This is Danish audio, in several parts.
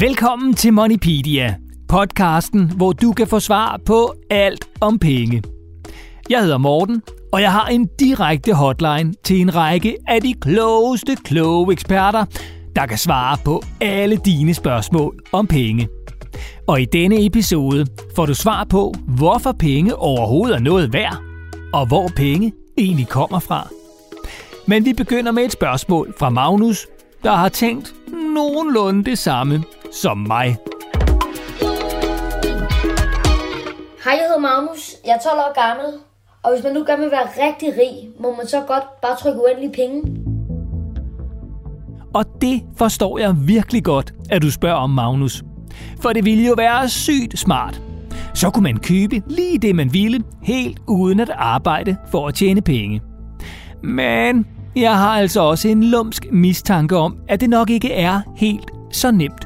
Velkommen til Moneypedia, podcasten, hvor du kan få svar på alt om penge. Jeg hedder Morten, og jeg har en direkte hotline til en række af de klogeste kloge eksperter, der kan svare på alle dine spørgsmål om penge. Og i denne episode får du svar på, hvorfor penge overhovedet er noget værd, og hvor penge egentlig kommer fra. Men vi begynder med et spørgsmål fra Magnus, der har tænkt nogenlunde det samme som mig. Hej, jeg hedder Magnus. Jeg er 12 år gammel. Og hvis man nu gerne vil være rigtig rig, må man så godt bare trykke uendelige penge. Og det forstår jeg virkelig godt, at du spørger om Magnus. For det ville jo være sygt smart. Så kunne man købe lige det, man ville, helt uden at arbejde for at tjene penge. Men jeg har altså også en lumsk mistanke om, at det nok ikke er helt så nemt.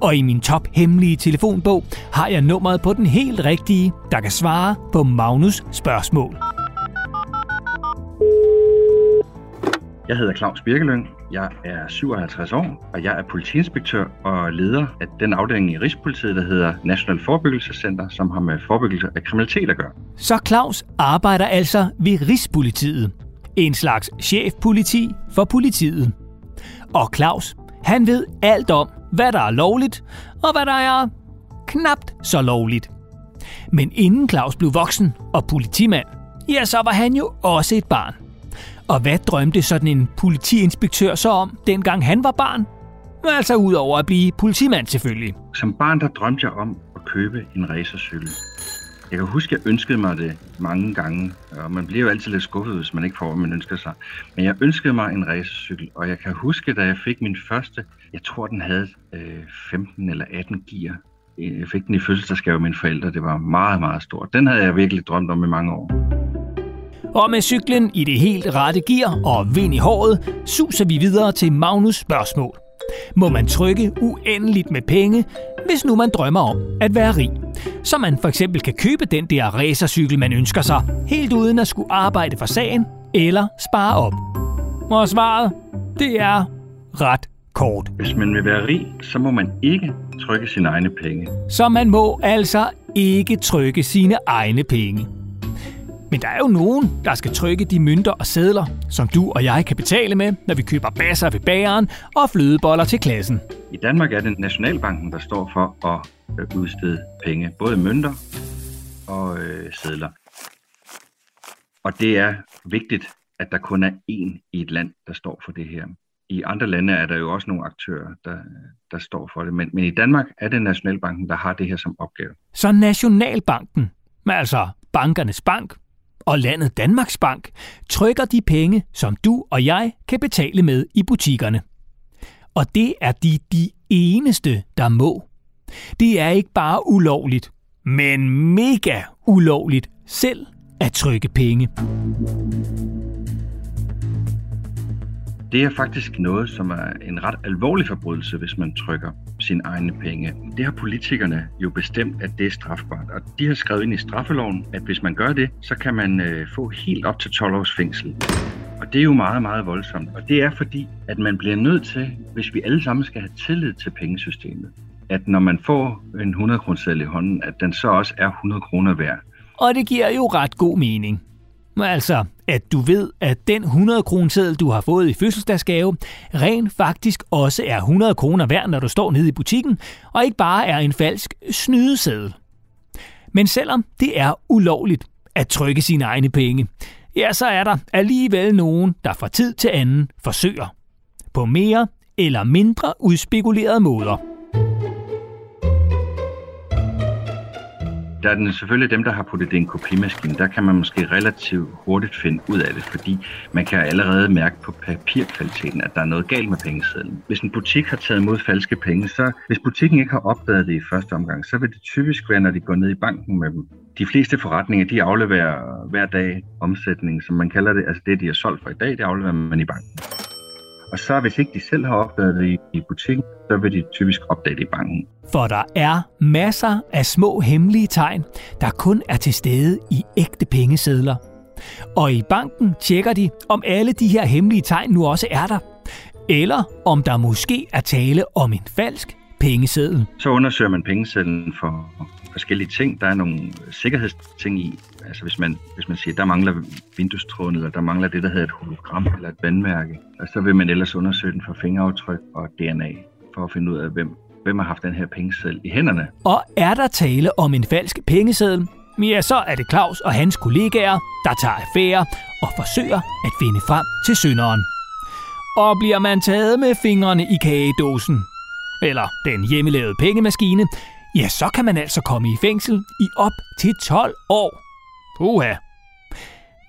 Og i min top hemmelige telefonbog har jeg nummeret på den helt rigtige, der kan svare på Magnus spørgsmål. Jeg hedder Claus Birkeløn. Jeg er 57 år, og jeg er politiinspektør og leder af den afdeling i Rigspolitiet, der hedder National Forebyggelsescenter, som har med forebyggelse af kriminalitet at gøre. Så Claus arbejder altså ved Rigspolitiet. En slags chefpoliti for politiet. Og Claus, han ved alt om, hvad der er lovligt, og hvad der er knapt så lovligt. Men inden Claus blev voksen og politimand, ja, så var han jo også et barn. Og hvad drømte sådan en politiinspektør så om, dengang han var barn? Altså ud over at blive politimand selvfølgelig. Som barn der drømte jeg om at købe en racercykel. Jeg kan huske, at jeg ønskede mig det mange gange, og man bliver jo altid lidt skuffet, hvis man ikke får, hvad man ønsker sig. Men jeg ønskede mig en racercykel, og jeg kan huske, da jeg fik min første, jeg tror, den havde øh, 15 eller 18 gear. Jeg fik den i fødselsdagsgave af mine forældre. Det var meget, meget stort. Den havde jeg virkelig drømt om i mange år. Og med cyklen i det helt rette gear og vind i håret, suser vi videre til Magnus spørgsmål. Må man trykke uendeligt med penge, hvis nu man drømmer om at være rig? Så man for eksempel kan købe den der racercykel, man ønsker sig, helt uden at skulle arbejde for sagen eller spare op. Og svaret, det er ret kort. Hvis man vil være rig, så må man ikke trykke sine egne penge. Så man må altså ikke trykke sine egne penge. Men der er jo nogen, der skal trykke de mønter og sædler, som du og jeg kan betale med, når vi køber basser ved bageren og flødeboller til klassen. I Danmark er det Nationalbanken, der står for at øh, udstede penge, både mønter og øh, sædler. Og det er vigtigt, at der kun er én i et land, der står for det her. I andre lande er der jo også nogle aktører, der, der står for det, men, men i Danmark er det Nationalbanken, der har det her som opgave. Så Nationalbanken, altså bankernes bank, og landet Danmarks Bank trykker de penge, som du og jeg kan betale med i butikkerne. Og det er de de eneste, der må. Det er ikke bare ulovligt, men mega ulovligt selv at trykke penge. Det er faktisk noget, som er en ret alvorlig forbrydelse, hvis man trykker sine egne penge. Det har politikerne jo bestemt, at det er strafbart. Og de har skrevet ind i straffeloven, at hvis man gør det, så kan man øh, få helt op til 12 års fængsel. Og det er jo meget, meget voldsomt. Og det er fordi, at man bliver nødt til, hvis vi alle sammen skal have tillid til pengesystemet, at når man får en 100 kroner i hånden, at den så også er 100 kroner værd. Og det giver jo ret god mening. Altså, at du ved, at den 100 kroner du har fået i fødselsdagsgave, rent faktisk også er 100 kroner værd, når du står nede i butikken, og ikke bare er en falsk snydeseddel. Men selvom det er ulovligt at trykke sine egne penge, ja, så er der alligevel nogen, der fra tid til anden forsøger. På mere eller mindre udspekulerede måder. Der er den selvfølgelig dem, der har puttet det i en kopimaskine. Der kan man måske relativt hurtigt finde ud af det, fordi man kan allerede mærke på papirkvaliteten, at der er noget galt med pengesedlen. Hvis en butik har taget imod falske penge, så hvis butikken ikke har opdaget det i første omgang, så vil det typisk være, når de går ned i banken med dem. De fleste forretninger, de afleverer hver dag omsætning, som man kalder det. Altså det, de har solgt for i dag, det afleverer man i banken. Og så hvis ikke de selv har opdaget det i butikken, så vil de typisk opdage det i banken. For der er masser af små hemmelige tegn, der kun er til stede i ægte pengesedler. Og i banken tjekker de, om alle de her hemmelige tegn nu også er der. Eller om der måske er tale om en falsk pengeseddel. Så undersøger man pengesedlen for forskellige ting. Der er nogle sikkerhedsting i. Altså hvis man, hvis man siger, der mangler vinduestråden, eller der mangler det, der hedder et hologram eller et vandmærke, og så vil man ellers undersøge den for fingeraftryk og DNA, for at finde ud af, hvem, hvem har haft den her pengeseddel i hænderne. Og er der tale om en falsk pengeseddel, ja, så er det Claus og hans kollegaer, der tager affære og forsøger at finde frem til synderen. Og bliver man taget med fingrene i kagedåsen, eller den hjemmelavede pengemaskine, ja, så kan man altså komme i fængsel i op til 12 år. Puha.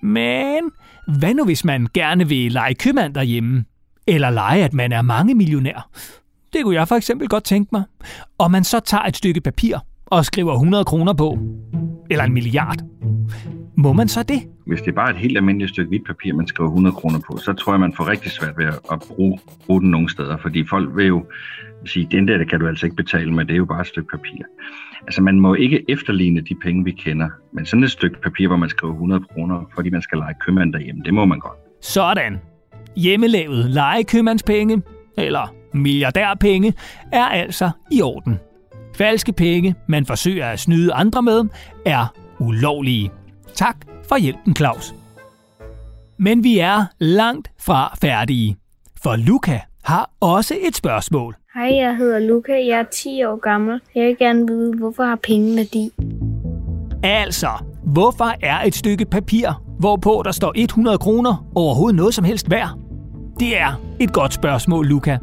Men hvad nu hvis man gerne vil lege købmand derhjemme? Eller lege, at man er mange millionær? Det kunne jeg for eksempel godt tænke mig. Og man så tager et stykke papir og skriver 100 kroner på. Eller en milliard. Må man så det? Hvis det er bare et helt almindeligt stykke hvidt papir, man skriver 100 kroner på, så tror jeg, man får rigtig svært ved at bruge, bruge den nogle steder. Fordi folk vil jo sige, den der det kan du altså ikke betale med, det er jo bare et stykke papir. Altså man må ikke efterligne de penge, vi kender. Men sådan et stykke papir, hvor man skriver 100 kroner, fordi man skal lege købmand derhjemme, det må man godt. Sådan. Hjemmelavet legekøbmandspenge, eller milliardærpenge, er altså i orden. Falske penge, man forsøger at snyde andre med, er ulovlige. Tak for hjælpen, Claus. Men vi er langt fra færdige. For Luca har også et spørgsmål. Hej, jeg hedder Luca. Jeg er 10 år gammel. Jeg vil gerne vide, hvorfor har penge værdi? Altså, hvorfor er et stykke papir, hvorpå der står 100 kroner, overhovedet noget som helst værd? Det er et godt spørgsmål, Luca.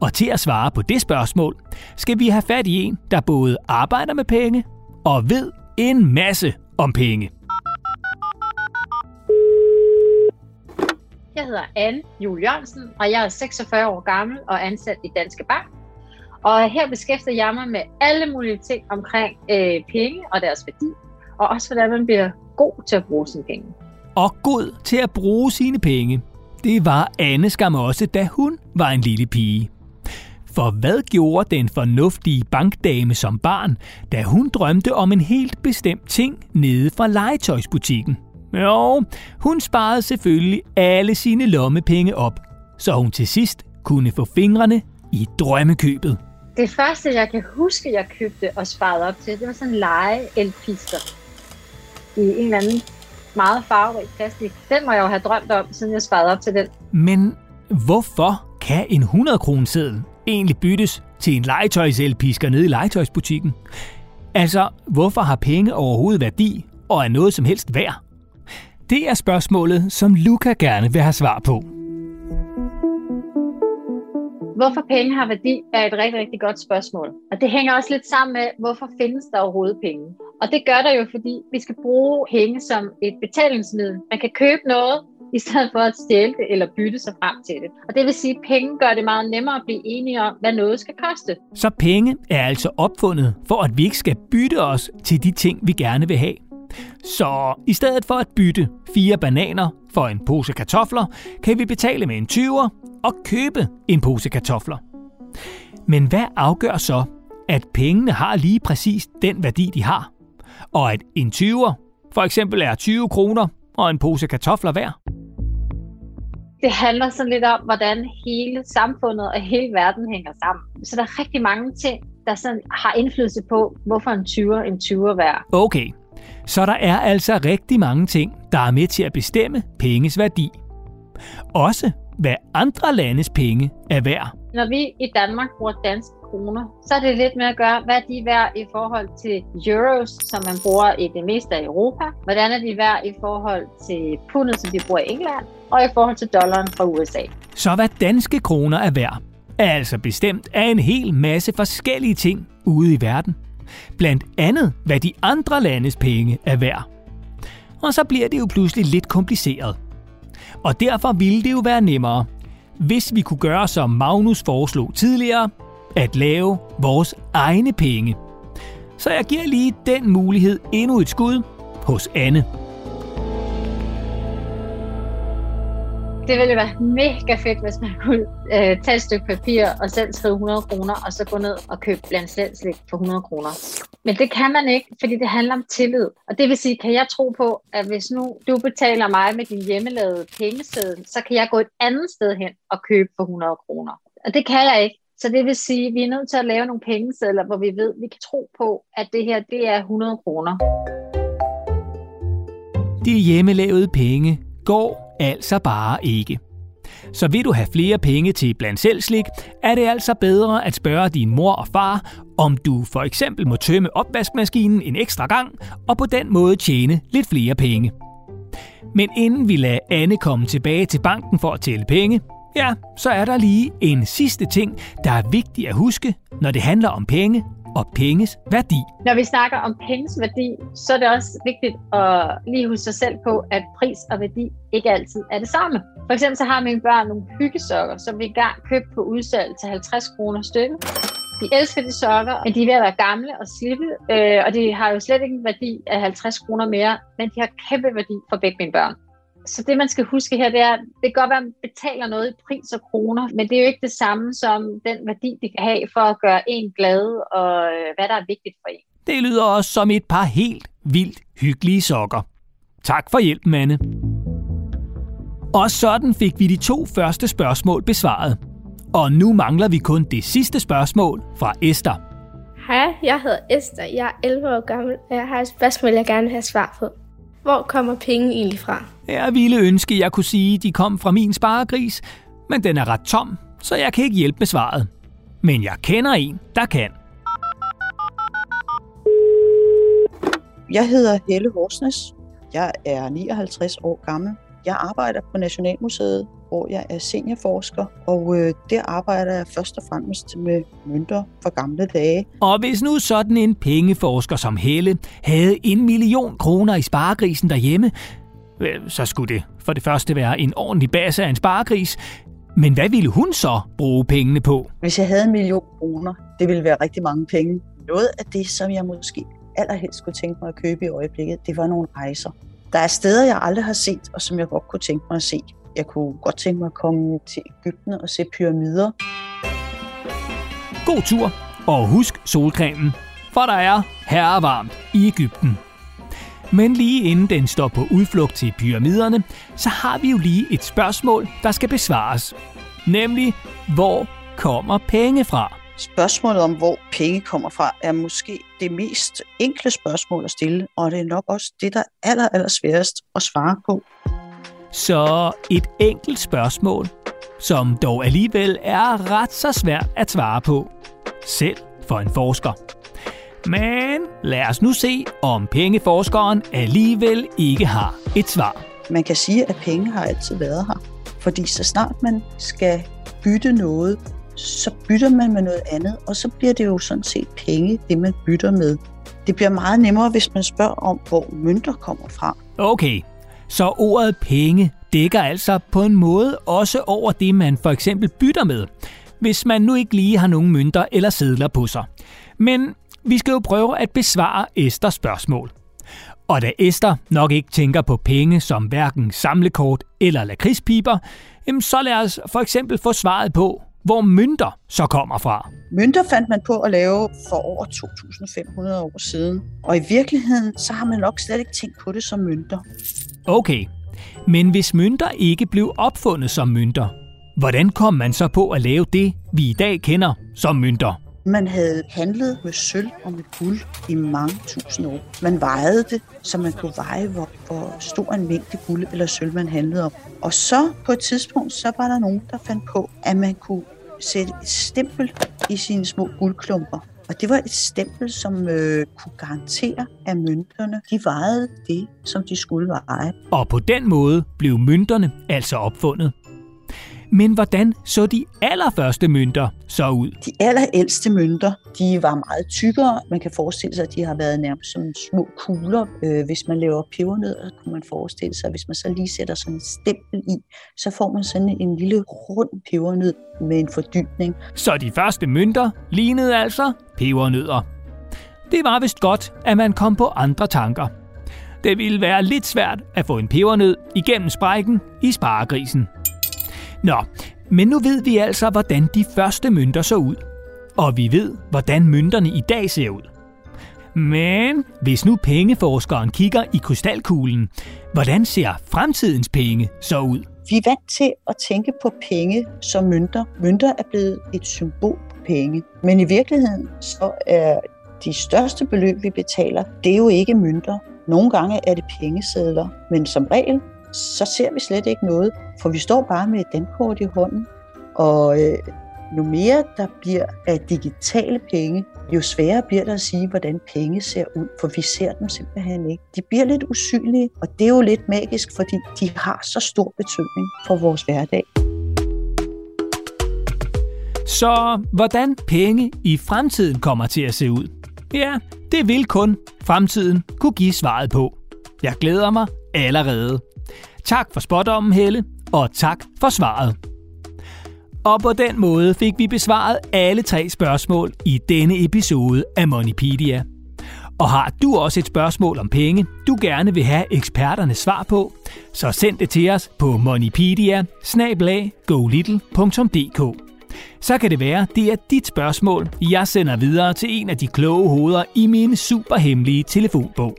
Og til at svare på det spørgsmål, skal vi have fat i en, der både arbejder med penge og ved en masse om penge. Jeg hedder Anne Jule Jørgensen, og jeg er 46 år gammel og ansat i Danske Bank. Og her beskæftiger jeg mig med alle mulige ting omkring øh, penge og deres værdi, og også hvordan man bliver god til at bruge sine penge. Og god til at bruge sine penge. Det var Anne skam også, da hun var en lille pige. For hvad gjorde den fornuftige bankdame som barn, da hun drømte om en helt bestemt ting nede fra legetøjsbutikken? Jo, hun sparede selvfølgelig alle sine lommepenge op, så hun til sidst kunne få fingrene i drømmekøbet. Det første, jeg kan huske, jeg købte og sparede op til, det var sådan en lege elpister i en eller anden meget farverig plastik. Den må jeg jo have drømt om, siden jeg sparede op til den. Men hvorfor kan en 100 kroneseddel egentlig byttes til en legetøjselpisker nede i legetøjsbutikken? Altså, hvorfor har penge overhovedet værdi og er noget som helst værd? Det er spørgsmålet, som Luca gerne vil have svar på. Hvorfor penge har værdi, er et rigtig, rigtig godt spørgsmål. Og det hænger også lidt sammen med, hvorfor findes der overhovedet penge? Og det gør der jo, fordi vi skal bruge penge som et betalingsmiddel. Man kan købe noget, i stedet for at stjæle det eller bytte sig frem til det. Og det vil sige, at penge gør det meget nemmere at blive enige om, hvad noget skal koste. Så penge er altså opfundet for, at vi ikke skal bytte os til de ting, vi gerne vil have. Så i stedet for at bytte fire bananer for en pose kartofler, kan vi betale med en 20'er og købe en pose kartofler. Men hvad afgør så, at pengene har lige præcis den værdi, de har? Og at en 20'er for eksempel er 20 kroner og en pose kartofler værd? Det handler sådan lidt om, hvordan hele samfundet og hele verden hænger sammen. Så der er rigtig mange ting, der sådan har indflydelse på, hvorfor en 20'er en 20'er værd. Okay, så der er altså rigtig mange ting, der er med til at bestemme penges værdi. Også hvad andre landes penge er værd. Når vi i Danmark bruger danske kroner, så er det lidt med at gøre, hvad de er værd i forhold til euros, som man bruger i det meste af Europa. Hvordan er de værd i forhold til pundet, som vi bruger i England, og i forhold til dollaren fra USA. Så hvad danske kroner er værd, er altså bestemt af en hel masse forskellige ting ude i verden. Blandt andet, hvad de andre landes penge er værd. Og så bliver det jo pludselig lidt kompliceret. Og derfor ville det jo være nemmere, hvis vi kunne gøre som Magnus foreslog tidligere, at lave vores egne penge. Så jeg giver lige den mulighed endnu et skud hos Anne. Det ville være mega fedt, hvis man kunne øh, tage et stykke papir og selv skrive 100 kroner, og så gå ned og købe blandt slik for 100 kroner. Men det kan man ikke, fordi det handler om tillid. Og det vil sige, kan jeg tro på, at hvis nu du betaler mig med din hjemmelavede pengeseddel, så kan jeg gå et andet sted hen og købe for 100 kroner. Og det kan jeg ikke, Så det vil sige, at vi er nødt til at lave nogle pengesedler, hvor vi ved, at vi kan tro på, at det her det er 100 kroner. De hjemmelavede penge går altså bare ikke. Så vil du have flere penge til blandt selv slik, er det altså bedre at spørge din mor og far, om du for eksempel må tømme opvaskemaskinen en ekstra gang, og på den måde tjene lidt flere penge. Men inden vi lader Anne komme tilbage til banken for at tælle penge, ja, så er der lige en sidste ting, der er vigtig at huske, når det handler om penge og penges værdi. Når vi snakker om penges værdi, så er det også vigtigt at lige huske sig selv på, at pris og værdi ikke altid er det samme. For eksempel så har mine børn nogle hyggesokker, som vi engang købte på udsalg til 50 kroner stykket. De elsker de sokker, men de er ved at være gamle og slippe, øh, og de har jo slet ikke en værdi af 50 kroner mere, men de har kæmpe værdi for begge mine børn. Så det, man skal huske her, det er, det kan godt være, at man betaler noget i pris og kroner, men det er jo ikke det samme som den værdi, det kan have for at gøre en glad, og øh, hvad der er vigtigt for en. Det lyder også som et par helt vildt hyggelige sokker. Tak for hjælpen, Anne. Og sådan fik vi de to første spørgsmål besvaret. Og nu mangler vi kun det sidste spørgsmål fra Esther. Hej, jeg hedder Esther. Jeg er 11 år gammel, og jeg har et spørgsmål, jeg gerne vil have svar på. Hvor kommer penge egentlig fra? Jeg ville ønske, at jeg kunne sige, at de kom fra min sparegris, men den er ret tom, så jeg kan ikke hjælpe med svaret. Men jeg kender en, der kan. Jeg hedder Helle Horsnes. Jeg er 59 år gammel. Jeg arbejder på Nationalmuseet, hvor jeg er seniorforsker, og øh, der arbejder jeg først og fremmest med mønter fra gamle dage. Og hvis nu sådan en pengeforsker som Helle havde en million kroner i sparegrisen derhjemme, øh, så skulle det for det første være en ordentlig base af en sparegris. Men hvad ville hun så bruge pengene på? Hvis jeg havde en million kroner, det ville være rigtig mange penge. Noget af det, som jeg måske allerhelst kunne tænke mig at købe i øjeblikket, det var nogle rejser. Der er steder, jeg aldrig har set, og som jeg godt kunne tænke mig at se. Jeg kunne godt tænke mig at komme til Ægypten og se pyramider. God tur, og husk solcremen, for der er herrevarmt i Ægypten. Men lige inden den står på udflugt til pyramiderne, så har vi jo lige et spørgsmål, der skal besvares. Nemlig, hvor kommer penge fra? Spørgsmålet om, hvor penge kommer fra, er måske det mest enkle spørgsmål at stille, og det er nok også det, der er aller, aller sværest at svare på. Så et enkelt spørgsmål, som dog alligevel er ret så svært at svare på. Selv for en forsker. Men lad os nu se, om pengeforskeren alligevel ikke har et svar. Man kan sige, at penge har altid været her. Fordi så snart man skal bytte noget, så bytter man med noget andet, og så bliver det jo sådan set penge, det man bytter med. Det bliver meget nemmere, hvis man spørger om, hvor mønter kommer fra. Okay, så ordet penge dækker altså på en måde også over det, man for eksempel bytter med, hvis man nu ikke lige har nogen mønter eller sedler på sig. Men vi skal jo prøve at besvare Esters spørgsmål. Og da Esther nok ikke tænker på penge som hverken samlekort eller lakridspiber, så lad os for eksempel få svaret på, hvor mønter så kommer fra. Mønter fandt man på at lave for over 2.500 år siden, og i virkeligheden så har man nok slet ikke tænkt på det som mønter. Okay, men hvis mønter ikke blev opfundet som mønter, hvordan kom man så på at lave det, vi i dag kender som mønter? Man havde handlet med sølv og med guld i mange tusind år. Man vejede det, så man kunne veje, hvor, hvor stor en mængde guld eller sølv man handlede om. Og så på et tidspunkt, så var der nogen, der fandt på, at man kunne sætte et stempel i sine små guldklumper. Og det var et stempel, som øh, kunne garantere, at mønterne de vejede det, som de skulle veje. Og på den måde blev mønterne altså opfundet. Men hvordan så de allerførste mønter så ud? De allerældste mønter, de var meget tykkere. Man kan forestille sig, at de har været nærmest som små kugler. Øh, hvis man laver pebernødder, kunne man forestille sig, at hvis man så lige sætter sådan en stempel i, så får man sådan en lille rund pebernød med en fordybning. Så de første mønter lignede altså pebernødder. Det var vist godt, at man kom på andre tanker. Det ville være lidt svært at få en pebernød igennem sprækken i sparegrisen. Nå, men nu ved vi altså, hvordan de første mønter så ud. Og vi ved, hvordan mønterne i dag ser ud. Men hvis nu pengeforskeren kigger i krystalkuglen, hvordan ser fremtidens penge så ud? Vi er vant til at tænke på penge som mønter. Mønter er blevet et symbol på penge. Men i virkeligheden så er de største beløb, vi betaler, det er jo ikke mønter. Nogle gange er det pengesedler, men som regel, så ser vi slet ikke noget, for vi står bare med et dankort i hånden. Og øh, jo mere der bliver af digitale penge, jo sværere bliver det at sige, hvordan penge ser ud, for vi ser dem simpelthen ikke. De bliver lidt usynlige, og det er jo lidt magisk, fordi de har så stor betydning for vores hverdag. Så hvordan penge i fremtiden kommer til at se ud? Ja, det vil kun fremtiden kunne give svaret på. Jeg glæder mig allerede. Tak for spådommen, Helle, og tak for svaret. Og på den måde fik vi besvaret alle tre spørgsmål i denne episode af Moneypedia. Og har du også et spørgsmål om penge, du gerne vil have eksperternes svar på, så send det til os på moneypedia Så kan det være, det er dit spørgsmål, jeg sender videre til en af de kloge hoveder i min superhemmelige telefonbog.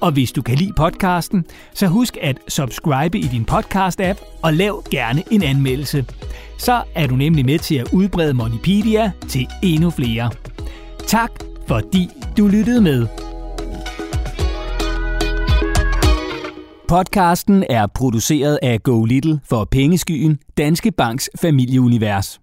Og hvis du kan lide podcasten, så husk at subscribe i din podcast-app og lav gerne en anmeldelse. Så er du nemlig med til at udbrede Monipedia til endnu flere. Tak fordi du lyttede med. Podcasten er produceret af Go Little for Pengeskyen, Danske Banks familieunivers.